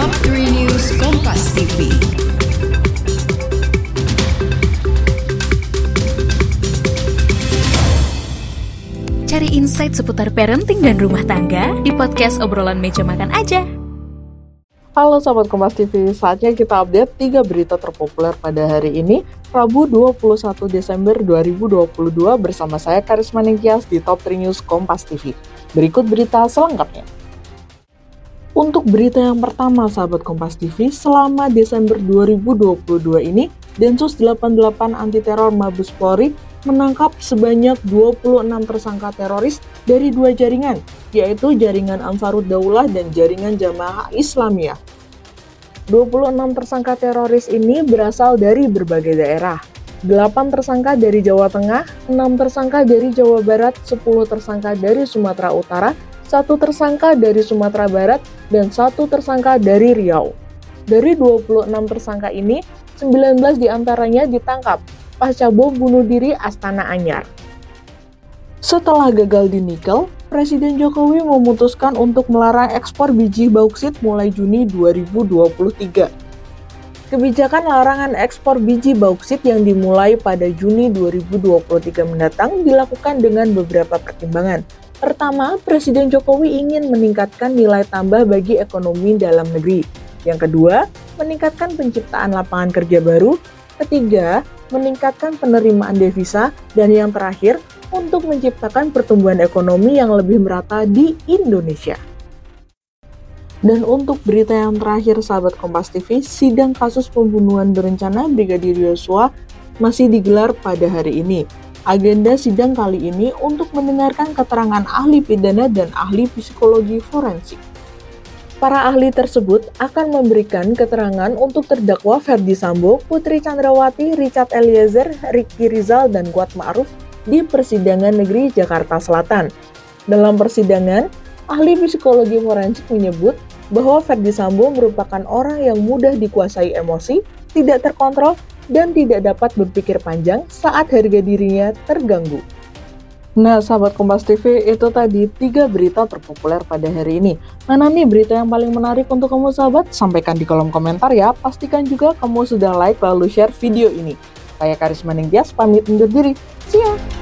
News Kompas TV. Cari insight seputar parenting dan rumah tangga di podcast obrolan meja makan aja. Halo Sobat Kompas TV, saatnya kita update 3 berita terpopuler pada hari ini, Rabu 21 Desember 2022 bersama saya Karisma Ningkias di Top 3 News Kompas TV. Berikut berita selengkapnya. Untuk berita yang pertama, sahabat Kompas TV, selama Desember 2022 ini, Densus 88 Anti Teror Mabes Polri menangkap sebanyak 26 tersangka teroris dari dua jaringan, yaitu jaringan Ansarud Daulah dan jaringan Jamaah Islamiyah. 26 tersangka teroris ini berasal dari berbagai daerah. 8 tersangka dari Jawa Tengah, 6 tersangka dari Jawa Barat, 10 tersangka dari Sumatera Utara, satu tersangka dari Sumatera Barat, dan satu tersangka dari Riau. Dari 26 tersangka ini, 19 di antaranya ditangkap pasca bom bunuh diri Astana Anyar. Setelah gagal di nikel, Presiden Jokowi memutuskan untuk melarang ekspor biji bauksit mulai Juni 2023. Kebijakan larangan ekspor biji bauksit yang dimulai pada Juni 2023 mendatang dilakukan dengan beberapa pertimbangan. Pertama, Presiden Jokowi ingin meningkatkan nilai tambah bagi ekonomi dalam negeri. Yang kedua, meningkatkan penciptaan lapangan kerja baru. Ketiga, meningkatkan penerimaan devisa, dan yang terakhir, untuk menciptakan pertumbuhan ekonomi yang lebih merata di Indonesia. Dan untuk berita yang terakhir, sahabat Kompas TV, sidang kasus pembunuhan berencana Brigadir Yosua masih digelar pada hari ini. Agenda sidang kali ini untuk mendengarkan keterangan ahli pidana dan ahli psikologi forensik. Para ahli tersebut akan memberikan keterangan untuk terdakwa Ferdi Sambo, Putri Chandrawati, Richard Eliezer, Ricky Rizal, dan Kuat Ma'ruf di persidangan negeri Jakarta Selatan. Dalam persidangan, ahli psikologi forensik menyebut bahwa Ferdi Sambo merupakan orang yang mudah dikuasai emosi, tidak terkontrol, dan tidak dapat berpikir panjang saat harga dirinya terganggu. Nah, sahabat Kompas TV, itu tadi tiga berita terpopuler pada hari ini. Mana nih berita yang paling menarik untuk kamu sahabat? Sampaikan di kolom komentar ya. Pastikan juga kamu sudah like lalu share video ini. Saya Karisma Ningtyas, pamit undur diri. See ya!